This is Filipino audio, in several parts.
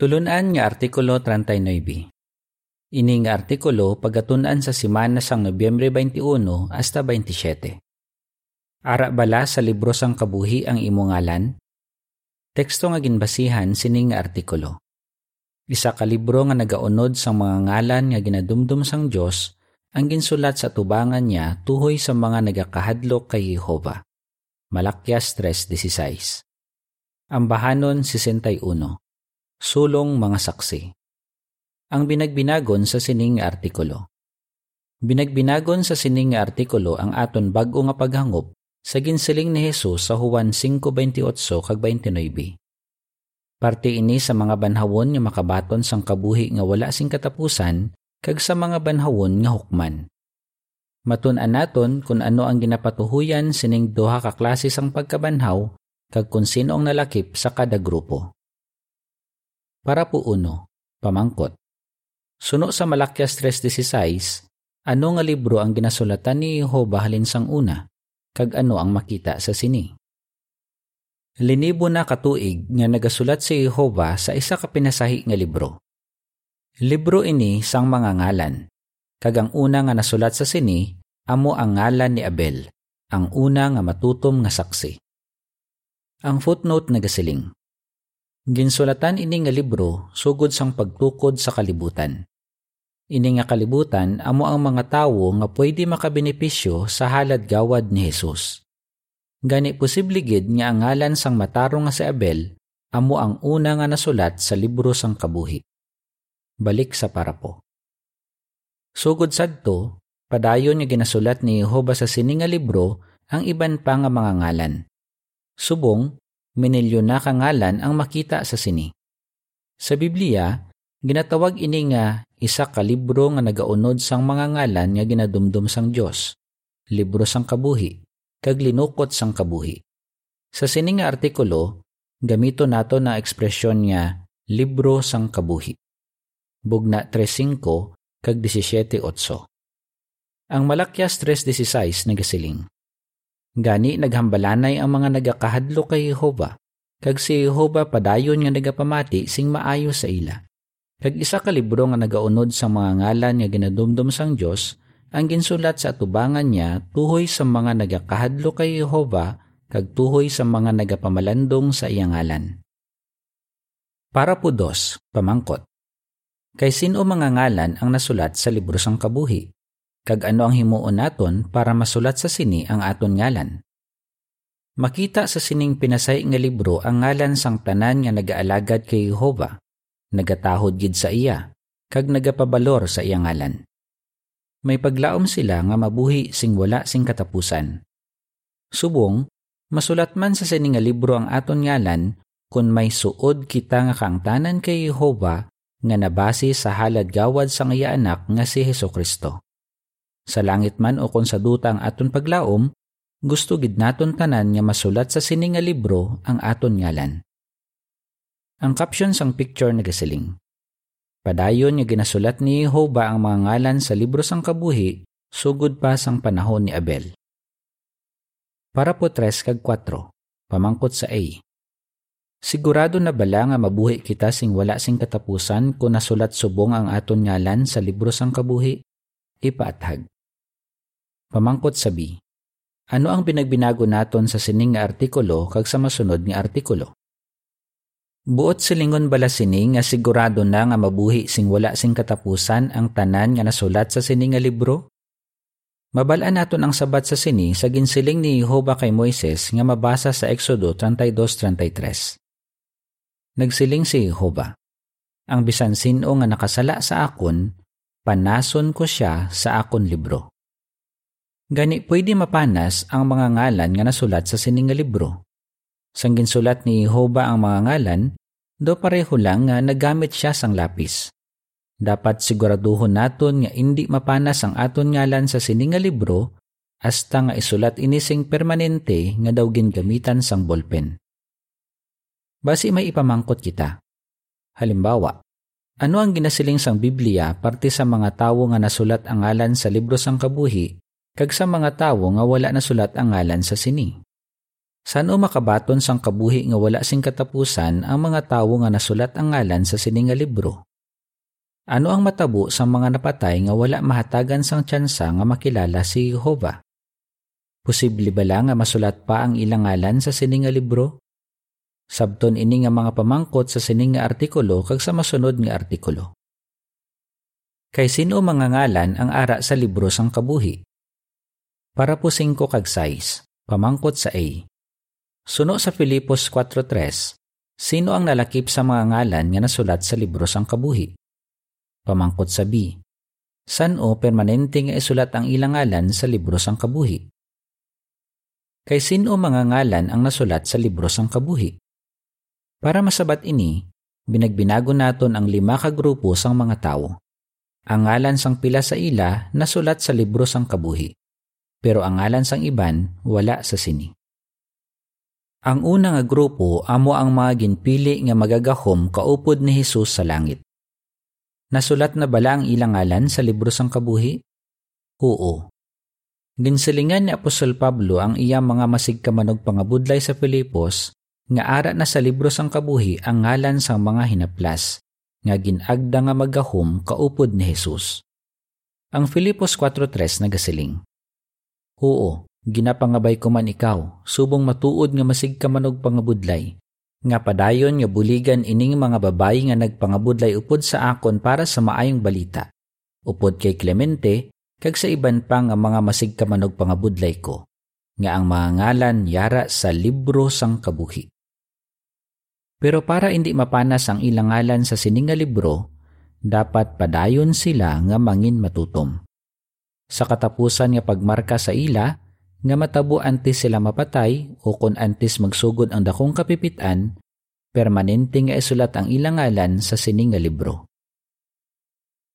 Tulunan nga Artikulo 39. Ini nga artikulo pagatunan sa simana sang Nobyembre 21 hasta 27. Ara bala sa libro sang kabuhi ang imongalan? Teksto nga ginbasihan sining artikulo. Isa ka libro nga nagaunod sang mga ngalan nga ginadumdum sang Dios ang ginsulat sa tubangan niya tuhoy sa mga nagakahadlok kay Jehova. Malakyas 3.16 Ang bahanon 61 Sulong mga saksi. Ang binagbinagon sa sining artikulo. Binagbinagon sa sining artikulo ang aton bag-o nga paghangop sa ginsiling ni Jesus sa Juan 5:28 kag 29. Parte ini sa mga banhawon nga makabaton sang kabuhi nga wala sing katapusan kag sa mga banhawon nga hukman. Matun-an naton kung ano ang ginapatuhuyan sining duha ka klase sang pagkabanhaw kag kung sino ang nalakip sa kada grupo. Para po uno, pamangkot. Suno sa Malakyas 3.16, ano nga libro ang ginasulatan ni Jehova halin sang una, kag ano ang makita sa sini? Linibo na katuig nga nagasulat si Jehova sa isa ka pinasahi nga libro. Libro ini sang mga ngalan, kag ang una nga nasulat sa sini, amo ang ngalan ni Abel, ang una nga matutom nga saksi. Ang footnote nagasiling, Ginsulatan ini nga libro sugod sang pagtukod sa kalibutan. Ini nga kalibutan amo ang mga tawo nga pwede makabenepisyo sa halad gawad ni Jesus. Gani posible gid nga ang ngalan sang matarong nga si Abel amo ang una nga nasulat sa libro sang kabuhi. Balik sa parapo. Sugod sadto, padayon nga ginasulat ni Jehova sa sini nga libro ang iban pa nga mga ngalan. Subong, minilyon na kangalan ang makita sa sini. Sa Biblia, ginatawag ini nga isa ka libro nga nagaunod sang mga ngalan nga ginadumdum sang Dios, libro sang kabuhi, kag linukot sang kabuhi. Sa sini nga artikulo, gamito nato na ekspresyon nga libro sang kabuhi. Bugna 3.5 kag 17.8. Ang Malakyas 3.16 nagasiling. Gani naghambalanay ang mga nagakahadlo kay Jehova, kag si Jehova padayon nga nagapamati sing maayo sa ila. Kag isa ka libro nga nagaunod sa mga ngalan nga ginadumdum sang Dios, ang ginsulat sa atubangan niya tuhoy sa mga nagakahadlo kay Jehova kag tuhoy sa mga nagapamalandong sa iyang ngalan. Para po dos, pamangkot. Kay sino mga ngalan ang nasulat sa libro sang kabuhi? Kag ano ang himuon naton para masulat sa sini ang aton ngalan. Makita sa sining pinasay nga libro ang ngalan sang tanan nga nagaalagad kay Jehova, nagatahod gid sa iya, kag nagapabalor sa iyang ngalan. May paglaom sila nga mabuhi sing wala sing katapusan. Subong, masulat man sa sining nga libro ang aton ngalan kung may suod kita nga kangtanan kay Jehova nga nabase sa halad gawad sang iya anak nga si Heso Kristo. Sa langit man o kung sa duta ang aton paglaom, gusto gid naton tanan nga masulat sa sining nga libro ang aton ngalan. Ang caption sang picture nagasiling. Padayon nga ginasulat ni Jehovah ang mga ngalan sa libro sang kabuhi sugod pa sang panahon ni Abel. Para po 3 kag 4, pamangkot sa A. Sigurado na bala nga mabuhi kita sing wala sing katapusan kung nasulat subong ang aton ngalan sa libro sang kabuhi? Ipaathag. Pamangkot sabi, ano ang binagbinago naton sa sining nga artikulo kag sa masunod nga artikulo? Buot silingon bala sining nga sigurado na nga mabuhi sing wala sing katapusan ang tanan nga nasulat sa sining nga libro? Mabalaan naton ang sabat sa sini sa ginsiling ni Jehova kay Moises nga mabasa sa Exodo 32:33. Nagsiling si Jehova, Ang bisan sino nga nakasala sa akon, panason ko siya sa akon libro. Gani pwede mapanas ang mga ngalan nga nasulat sa sining nga libro. Sang ginsulat ni Jehovah ang mga ngalan, do pareho lang nga nagamit siya sang lapis. Dapat siguraduhon naton nga hindi mapanas ang aton ngalan sa sining nga libro hasta nga isulat inising permanente nga daw gingamitan sang bolpen. Basi may ipamangkot kita. Halimbawa, ano ang ginasiling sang Biblia parte sa mga tawo nga nasulat ang ngalan sa libro sang kabuhi kag sa mga tawo nga wala nasulat ang ngalan sa sini. Saan o makabaton sang kabuhi nga wala sing katapusan ang mga tawo nga nasulat ang ngalan sa sininga libro? Ano ang matabo sa mga napatay nga wala mahatagan sang tsansa nga makilala si Jehova? Posible ba lang nga masulat pa ang ilang ngalan sa sininga libro? Sabton ini nga mga pamangkot sa sininga artikulo kag sa masunod nga artikulo. Kay sino mga ngalan ang ara sa libro sang kabuhi? Para po 5 kag 6, pamangkot sa A. Suno sa Filipos 4.3, sino ang nalakip sa mga ngalan nga nasulat sa libro sang kabuhi? Pamangkot sa B. San o permanente nga isulat ang ilang ngalan sa libro sang kabuhi? Kay sino mga ngalan ang nasulat sa libro sang kabuhi? Para masabat ini, binagbinago naton ang lima ka grupo sang mga tao ang ngalan sang pila sa ila nasulat sa libro sang kabuhi, pero ang ngalan sang iban wala sa sini. Ang una nga grupo amo ang mga ginpili nga magagahom kaupod ni Hesus sa langit. Nasulat na bala ang ilang ngalan sa libro sang kabuhi? Oo. Ginsilingan ni Apostol Pablo ang iyang mga masigkamanog pangabudlay sa Filipos nga ara na sa libro sang kabuhi ang ngalan sang mga hinaplas nga ginagda nga magahom kaupod ni Jesus. Ang Filipos 4.3 nagasiling. Oo, ginapangabay ko man ikaw, subong matuod nga masig ka manog pangabudlay. Nga padayon nga buligan ining mga babayi nga nagpangabudlay upod sa akon para sa maayong balita. Upod kay Clemente, kag sa iban pa nga mga masig ka manog pangabudlay ko, nga ang mga ngalan yara sa libro sang kabuhi. Pero para hindi mapanas ang ilang ngalan sa sininga libro, dapat padayon sila nga mangin matutom. Sa katapusan nga pagmarka sa ila, nga matabo antes sila mapatay o kung antes magsugod ang dakong kapipitan, permanente nga isulat ang ilang ngalan sa sininga libro.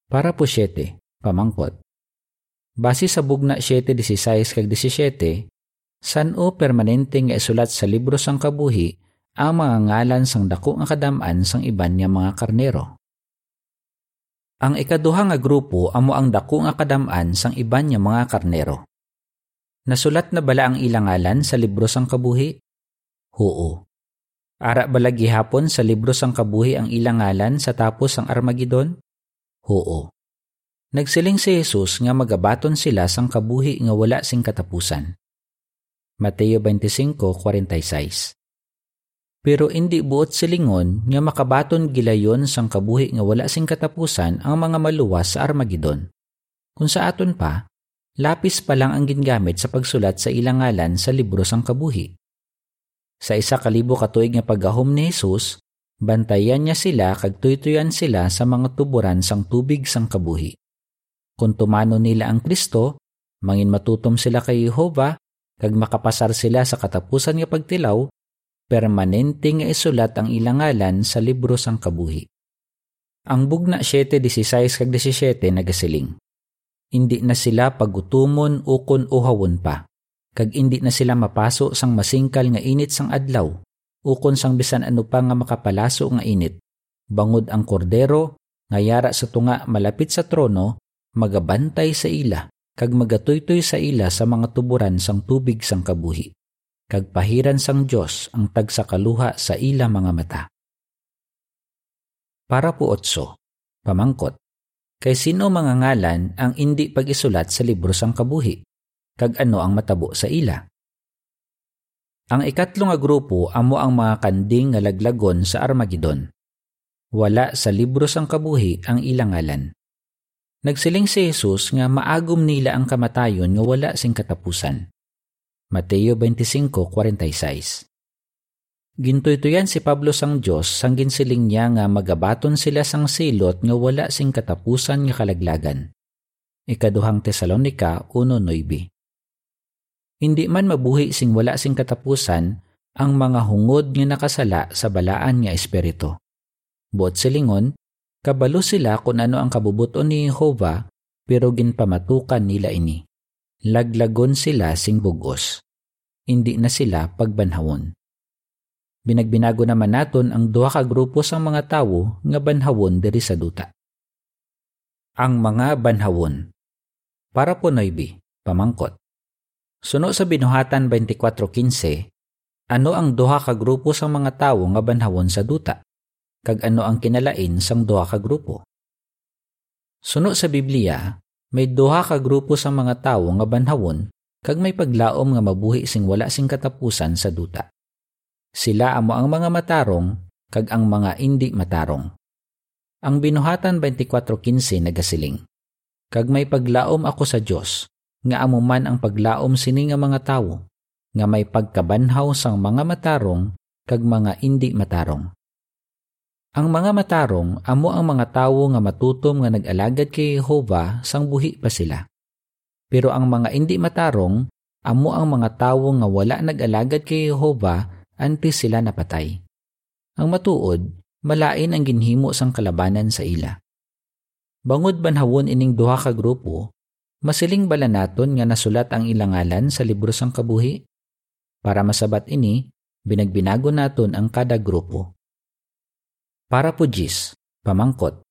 Para po 7, pamangkot. Base sa bugna 7.16 kag 17, san o permanente nga isulat sa libro sang kabuhi ang mga ngalan sang dako nga kadaman sang iban nga mga karnero. Ang ikaduha nga grupo amo ang dako nga kadaman sang iban nga mga karnero. Nasulat na bala ang ilang ngalan sa libro sang kabuhi? Oo. Ara bala gihapon sa libro sang kabuhi ang ilang ngalan sa tapos sang Armageddon? Oo. Nagsiling si Jesus nga magabaton sila sang kabuhi nga wala sing katapusan. Mateo 25:46 pero indi buot silingon nga makabaton gilayon sang kabuhi nga wala sing katapusan ang mga maluwas sa Armageddon. Kung sa aton pa, lapis pa lang ang gingamit sa pagsulat sa ilang ngalan sa libro sang kabuhi. Sa isa kalibo katuig nga paggahom ni Jesus, bantayan niya sila kag tuytuyan sila sa mga tuburan sang tubig sang kabuhi. Kung tumano nila ang Kristo, mangin matutom sila kay Jehova kag makapasar sila sa katapusan nga pagtilaw permanente nga isulat ang ilang ngalan sa libro sang kabuhi. Ang bugna 7:16 kag 17 nagasiling. Indi na sila pagutumon ukon uhawon pa, kag indi na sila mapaso sang masingkal nga init sang adlaw, ukon sang bisan ano pa nga makapalaso nga init. Bangod ang kordero, nga yara sa tunga malapit sa trono, magabantay sa ila, kag magatuytoy sa ila sa mga tuburan sang tubig sang kabuhi kag pahiran sang Dios ang tagsakaluha sa ila mga mata. Para po otso, pamangkot, kay sino mga ngalan ang indi pag-isulat sa libro sang kabuhi, kag ano ang matabo sa ila? Ang ikatlong nga grupo amo ang mga kanding nga laglagon sa Armageddon. Wala sa libro sang kabuhi ang ilang ngalan. Nagsiling si Jesus nga maagom nila ang kamatayon nga wala sing katapusan. Mateo 25:46. Gintoytoyan si Pablo sang Dios sang ginsiling niya nga magabaton sila sang silot nga wala sing katapusan nga kalaglagan. Ikaduhang Tesalonika 1:9. Hindi man mabuhi sing wala sing katapusan ang mga hungod nga nakasala sa balaan nga espiritu. Buot silingon, kabalo sila kung ano ang kabubuton ni Jehova pero ginpamatukan nila ini laglagon sila sing bugos. Hindi na sila pagbanhawon. Binagbinago naman naton ang duha ka grupo sa mga tawo nga banhawon diri sa duta. Ang mga banhawon. Para po noybi, pamangkot. Suno sa binuhatan 24.15, Ano ang duha ka grupo sa mga tawo nga banhawon sa duta? Kag ano ang kinalain sang duha ka grupo? Suno sa Biblia, may duha ka grupo sa mga tawo nga banhawon kag may paglaom nga mabuhi sing wala sing katapusan sa duta. Sila amo ang mga matarong kag ang mga indi matarong. Ang binuhatan 24:15 nagasiling. Kag may paglaom ako sa Dios nga amo man ang paglaom sini nga mga tawo nga may pagkabanhaw sang mga matarong kag mga indi matarong. Ang mga matarong amo ang mga tawo nga matutom nga nag-alagad kay Jehova sang buhi pa sila. Pero ang mga indi matarong amo ang mga tawo nga wala nag-alagad kay Jehova antes sila napatay. Ang matuod, malain ang ginhimo sang kalabanan sa ila. Bangod banhawon ining duha ka grupo, masiling bala naton nga nasulat ang ilangalan sa libro sang kabuhi? Para masabat ini, binagbinago naton ang kada grupo. Para po jis, pamangkot.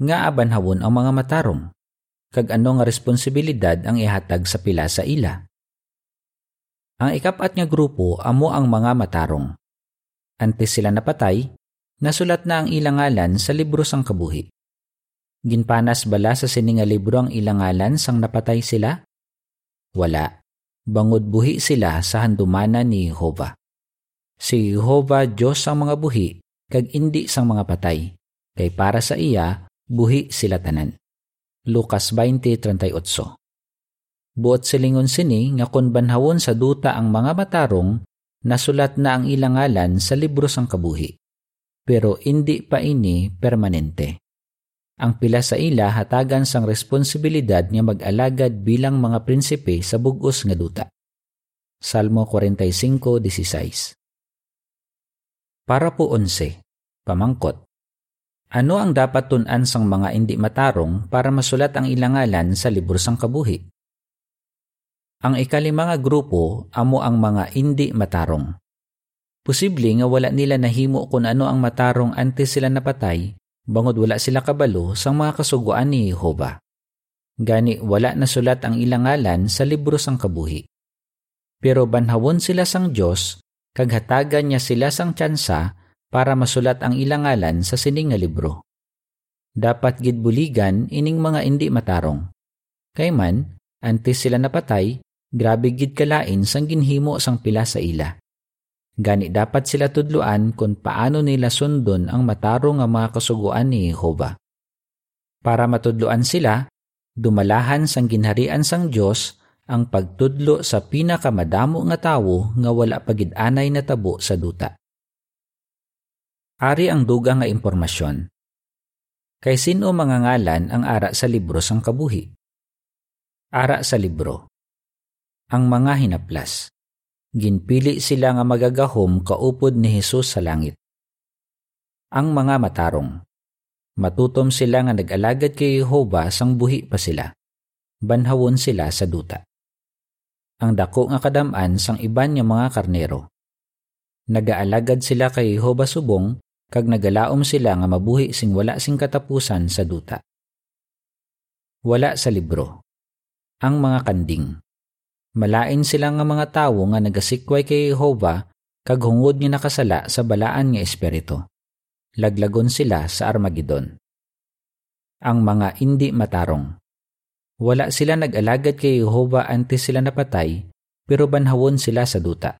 Nga abanhawon ang mga matarong, kag ano nga responsibilidad ang ihatag sa pila sa ila. Ang ikapat nga grupo amo ang mga matarong. Antes sila napatay, nasulat na ang ilangalan sa libro sang kabuhi. Ginpanas bala sa sininga libro ang ilangalan sang napatay sila? Wala. Bangod buhi sila sa handumana ni Jehova. Si Jehova Diyos ang mga buhi, kag indi sang mga patay, kay para sa iya, buhi sila tanan. Lucas 20.38 Buot silingon sini nga kun banhawon sa duta ang mga matarong nasulat na ang ilangalan sa libro sang kabuhi. Pero hindi pa ini permanente. Ang pila sa ila hatagan sang responsibilidad nga mag-alagad bilang mga prinsipe sa bugos nga duta. Salmo 45:16. Para po 11. Pamangkot. Ano ang dapat tunan sang mga hindi matarong para masulat ang ilangalan sa libro sang kabuhi? Ang ikalimang grupo amo ang mga hindi matarong. Posible nga wala nila nahimo kung ano ang matarong antes sila napatay, bangod wala sila kabalo sa mga kasuguan ni Jehova. Gani wala na sulat ang ilangalan sa libro sang kabuhi. Pero banhawon sila sang Dios kag hatagan niya sila sang tsansa para masulat ang ilangalan sa sining nga libro. Dapat gidbuligan ining mga hindi matarong. Kay man, antes sila napatay, Grabe gid kalain sang ginhimo sang pila sa ila. Gani dapat sila tudluan kung paano nila sundon ang matarong nga mga kasuguan ni Jehova. Para matudluan sila, dumalahan sang ginharian sang Dios ang pagtudlo sa pinakamadamo nga tawo nga wala pagid-anay na tabo sa duta. Ari ang duga nga impormasyon. Kay sino mga ngalan ang ara sa libro sang kabuhi? Ara sa libro ang mga hinaplas. Ginpili sila nga magagahom kaupod ni Hesus sa langit. Ang mga matarong. Matutom sila nga nag-alagad kay Jehova sang buhi pa sila. Banhawon sila sa duta. Ang dako nga kadaman sang iban nga mga karnero. Nagaalagad sila kay Jehova subong kag nagalaom sila nga mabuhi sing wala sing katapusan sa duta. Wala sa libro. Ang mga kanding. Malain sila nga mga tawo nga nagasikway kay Jehova kag hungod nga nakasala sa balaan nga espiritu. Laglagon sila sa Armageddon. Ang mga indi matarong. Wala sila nag-alagad kay Jehova antes sila napatay, pero banhawon sila sa duta.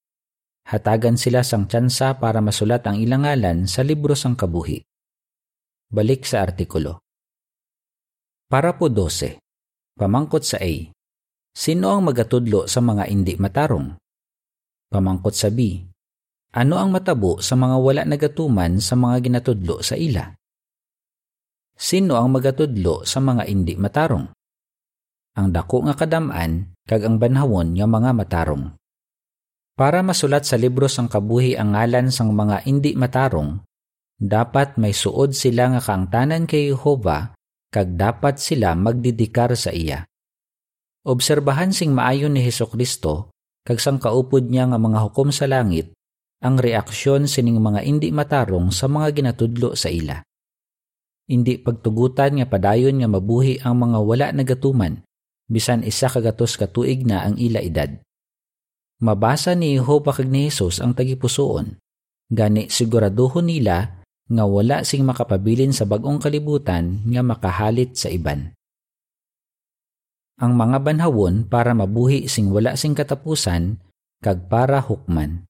Hatagan sila sang tsansa para masulat ang ilangalan sa libro sang kabuhi. Balik sa artikulo. Para po 12. Pamangkot sa A. Sino ang magatudlo sa mga hindi matarong? Pamangkot sa B. Ano ang matabo sa mga wala nagatuman sa mga ginatudlo sa ila? Sino ang magatudlo sa mga hindi matarong? Ang dako nga kadaman kag ang banhawon nga mga matarong. Para masulat sa libro sang kabuhi ang ngalan sang mga hindi matarong, dapat may suod sila nga kaangtanan kay Jehova kag dapat sila magdidikar sa iya. Obserbahan sing maayon ni Heso Kristo, kag sang kaupod niya nga mga hukom sa langit, ang reaksyon sining mga indi matarong sa mga ginatudlo sa ila. Indi pagtugutan nga padayon nga mabuhi ang mga wala nagatuman, bisan isa kagatos katuig na ang ila edad. Mabasa ni Jehova kag ni Jesus ang tagipusoon. Gani siguraduhon nila nga wala sing makapabilin sa bagong kalibutan nga makahalit sa iban. Ang mga banhawon para mabuhi sing wala sing katapusan kag para hukman.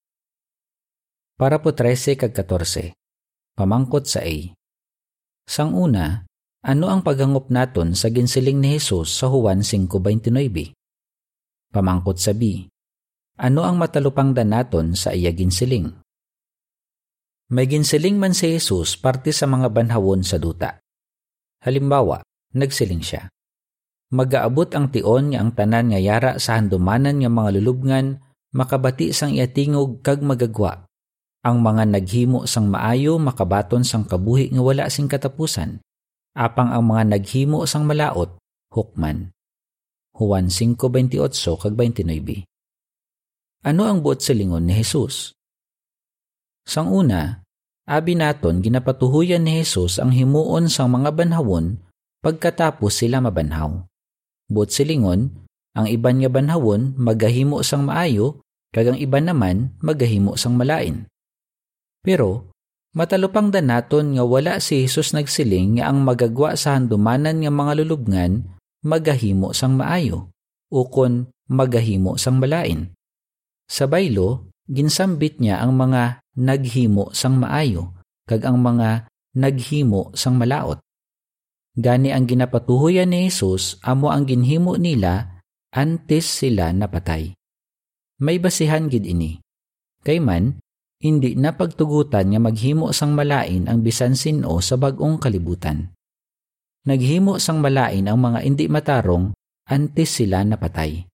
Para po 13 kag 14. Pamangkot sa A. Sang una, ano ang paghangop naton sa ginsiling ni Jesus sa Juan 5.29? Pamangkot sa B. Ano ang matalupang naton sa iya ginsiling? May ginsiling man si Jesus parte sa mga banhawon sa duta. Halimbawa, nagsiling siya. Magaabot ang tion nga ang tanan nga yara sa handumanan nga mga lulubngan makabati sang iatingog kag magagwa. Ang mga naghimo sang maayo makabaton sang kabuhi nga wala sing katapusan. Apang ang mga naghimo sang malaot, hukman. Juan 5:28 kag 29. Ano ang buot silingon ni Jesus? Sang una, abi naton ginapatuhuyan ni Jesus ang himuon sang mga banhawon pagkatapos sila mabanhaw. Buot silingon, ang iban nga banhawon magahimo sang maayo kag ang iban naman magahimo sang malain. Pero matalupang naton nga wala si Jesus nagsiling nga ang magagwa sa handumanan nga mga lulubngan magahimo sang maayo ukon magahimo sang malain. Sa baylo, ginsambit niya ang mga naghimo sang maayo kag ang mga naghimo sang malaot. Gani ang ginapatuhoyan ni Jesus amo ang ginhimo nila antes sila napatay. May basihan gid ini. Kay man, hindi na pagtugutan nga maghimo sang malain ang bisan sino sa bagong kalibutan. Naghimo sang malain ang mga hindi matarong antes sila napatay.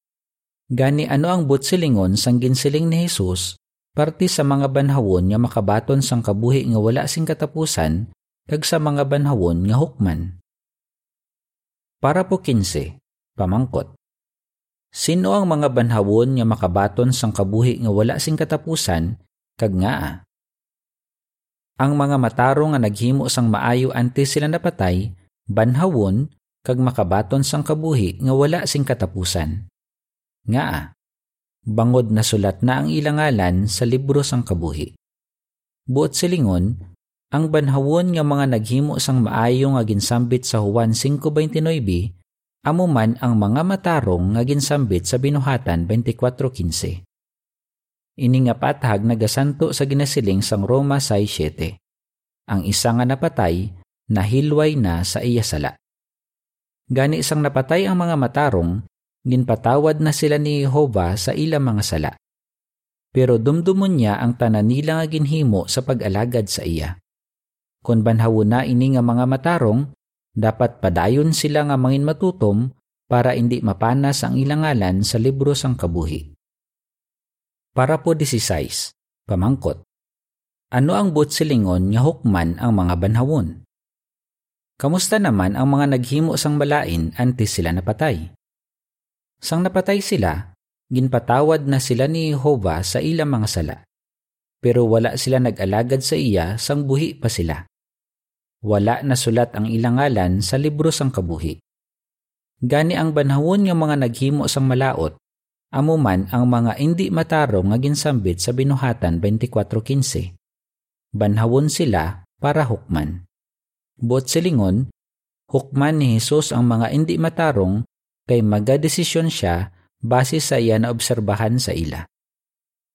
Gani ano ang butsilingon sang ginsiling ni Jesus parte sa mga banhawon nga makabaton sang kabuhi nga wala sing katapusan kag sa mga banhawon nga hukman. Para po 15, pamangkot. Sino ang mga banhawon nga makabaton sang kabuhi nga wala sing katapusan kag nga Ang mga matarong nga naghimo sang maayo antes sila napatay, banhawon kag makabaton sang kabuhi nga wala sing katapusan. Nga bangod na sulat na ang ilangalan sa libro sang kabuhi. Buot silingon, ang banhawon nga mga naghimo sang maayo nga ginsambit sa Juan 5.29, amo man ang mga matarong nga ginsambit sa binuhatan 24.15. Ini nga patahag nagasanto sa ginasiling sang Roma 6.7. Ang isa nga napatay, nahilway na sa iya sala. Gani sang napatay ang mga matarong, ginpatawad na sila ni Jehova sa ilang mga sala. Pero dumdumon niya ang tanan nila nga ginhimo sa pag-alagad sa iya. Kung banhawo na ini nga mga matarong, dapat padayon sila nga mangin matutom para hindi mapanas ang ilang ngalan sa libro sang kabuhi. Para po 16, pamangkot. Ano ang silingon nga hukman ang mga banhawon? Kamusta naman ang mga naghimo sang balain antes sila napatay? Sang napatay sila, ginpatawad na sila ni Jehova sa ilang mga sala. Pero wala sila nag-alagad sa iya sang buhi pa sila. Wala na sulat ang ilang ngalan sa libro sang kabuhi. Gani ang banhawon nga mga naghimo sang malaot, amuman ang mga hindi matarong nga ginsambit sa binuhatan 24:15. Banhawon sila para hukman. Bot silingon, hukman ni Jesus ang mga hindi matarong kay magadesisyon siya base sa iya na obserbahan sa ila.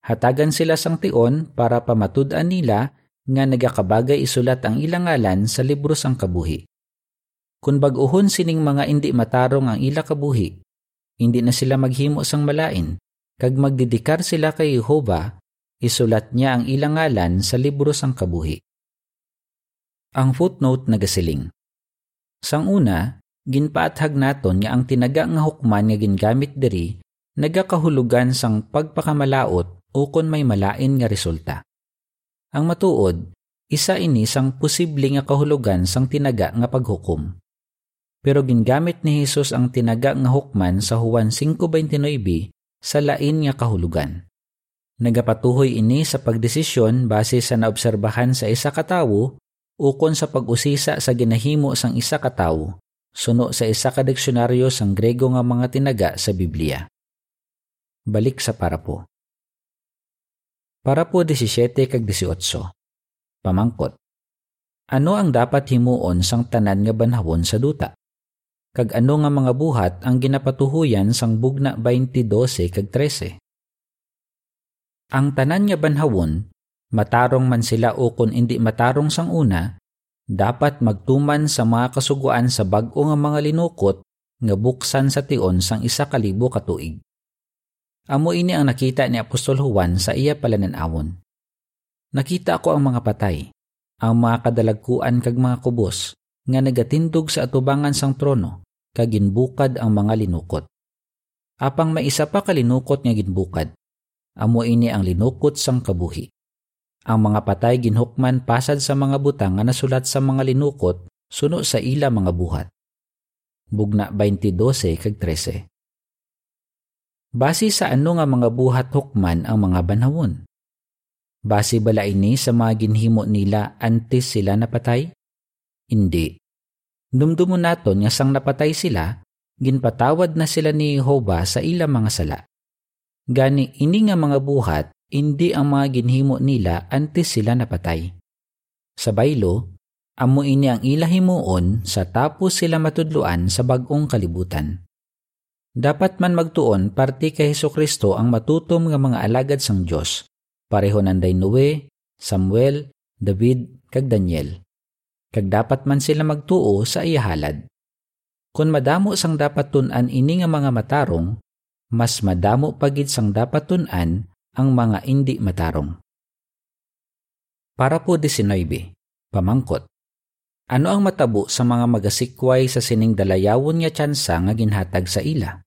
Hatagan sila sang tion para pamatud-an nila nga nagakabagay isulat ang ilang ngalan sa libro sang kabuhi. Kung baguhon sining mga indi matarong ang ila kabuhi, hindi na sila maghimo sang malain, kag magdidikar sila kay Jehova, isulat niya ang ilang ngalan sa libro sang kabuhi. Ang footnote nagasiling. Sang una, ginpaathag naton nga ang tinaga nga hukman nga gingamit diri nagakahulugan sang pagpakamalaot o kon may malain nga resulta. Ang matuod, isa ini sang posible nga kahulugan sang tinaga nga paghukom. Pero gingamit ni Hesus ang tinaga nga hukman sa Juan 5.29 sa lain nga kahulugan. Nagapatuhoy ini sa pagdesisyon base sa naobserbahan sa isa katawo ukon sa pag-usisa sa ginahimo sang isa katawo suno sa isa ka diksyonaryo sang Grego nga mga tinaga sa Biblia. Balik sa parapo. Para po 17 kag 18. Pamangkot. Ano ang dapat himuon sang tanan nga banhawon sa duta? Kag ano nga mga buhat ang ginapatuhuyan sang bugna 2012 kag 13? Ang tanan nga banhawon, matarong man sila o kung hindi matarong sang una, dapat magtuman sa mga kasuguan sa bag-o nga mga linukot nga buksan sa tion sang isa kalibo katuig. Amo ini ang nakita ni Apostol Juan sa iya palananawon. Nakita ko ang mga patay, ang mga kadalagkuan kag mga kubos, nga nagatindog sa atubangan sang trono, kag ginbukad ang mga linukot. Apang may isa pa kalinukot nga ginbukad, amo ini ang linukot sang kabuhi. Ang mga patay ginhukman pasad sa mga butang nga nasulat sa mga linukot suno sa ila mga buhat. Bugna 20:12 kag 13. Base sa ano nga mga buhat hukman ang mga banhawon? Base bala ini sa mga ginhimo nila antes sila napatay? Hindi. Dumdumo naton nga sang napatay sila, ginpatawad na sila ni Jehovah sa ilang mga sala. Gani ini nga mga buhat, hindi ang mga ginhimo nila antes sila napatay. Sa baylo, amo ini ang ilahimuon sa tapos sila matudluan sa bagong kalibutan. Dapat man magtuon parte kay Heso Kristo ang matutom nga mga alagad sang Dios. Pareho nanday Noe, Samuel, David, kag Daniel. Kag dapat man sila magtuo sa iyahalad. Kung madamo sang dapat tunan ini nga mga matarong, mas madamo pagid sang dapat tunan ang mga indi matarong. Para po 19. Pamangkot. Ano ang matabo sa mga magasikway sa sining dalayawon nga tsansa nga ginhatag sa ila?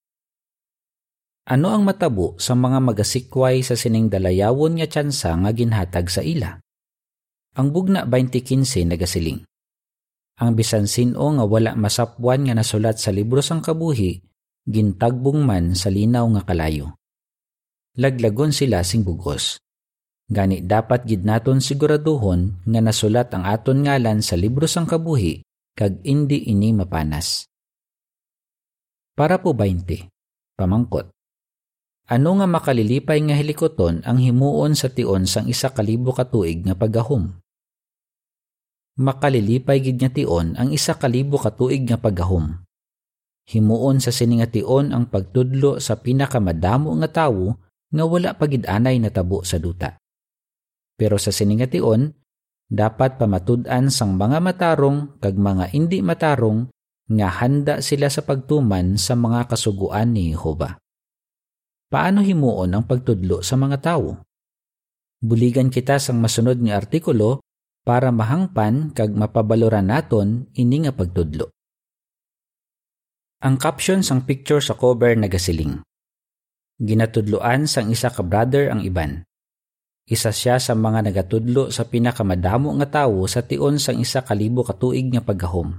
Ano ang matabo sa mga magasikway sa sining dalayawon nga tsansa nga ginhatag sa ila? Ang bugna 2015 nagasiling. Ang bisan sino nga wala masapwan nga nasulat sa libro sang kabuhi, gintagbong man sa linaw nga kalayo. Laglagon sila sing bugos Gani dapat gid naton siguraduhon nga nasulat ang aton ngalan sa libro sang kabuhi kag indi ini mapanas. Para po 20. Pamangkot. Ano nga makalilipay nga helikoton ang himuon sa tion sang isa kalibo katuig nga paggahom? Makalilipay gid nga tion ang isa kalibo katuig nga paggahom. Himuon sa sini nga tion ang pagtudlo sa pinakamadamo nga tawo nga wala pagid-anay na tabo sa duta. Pero sa siningation, dapat pamatud-an sang mga matarong kag mga indi matarong nga handa sila sa pagtuman sa mga kasuguan ni Jehova. Paano himuon ang pagtudlo sa mga tao? Buligan kita sang masunod nga artikulo para mahangpan kag mapabaloran naton ini nga pagtudlo. Ang caption sang picture sa cover nagasiling. Ginatudloan sang isa ka brother ang iban. Isa siya sa mga nagatudlo sa pinakamadamo nga tawo sa tion sang isa kalibo katuig nga paggahom.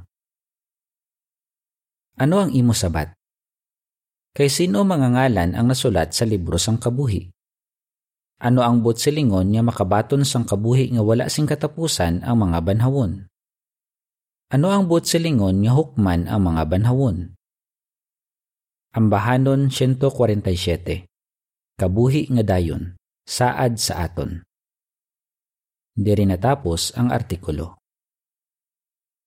Ano ang imo sabat? Kay sino mga ngalan ang nasulat sa libro sang kabuhi? Ano ang bot silingon nga makabaton sang kabuhi nga wala sing katapusan ang mga banhawon? Ano ang bot silingon nga hukman ang mga banhawon? Ambahanon 147 Kabuhi nga dayon saad sa aton. Diri natapos ang artikulo.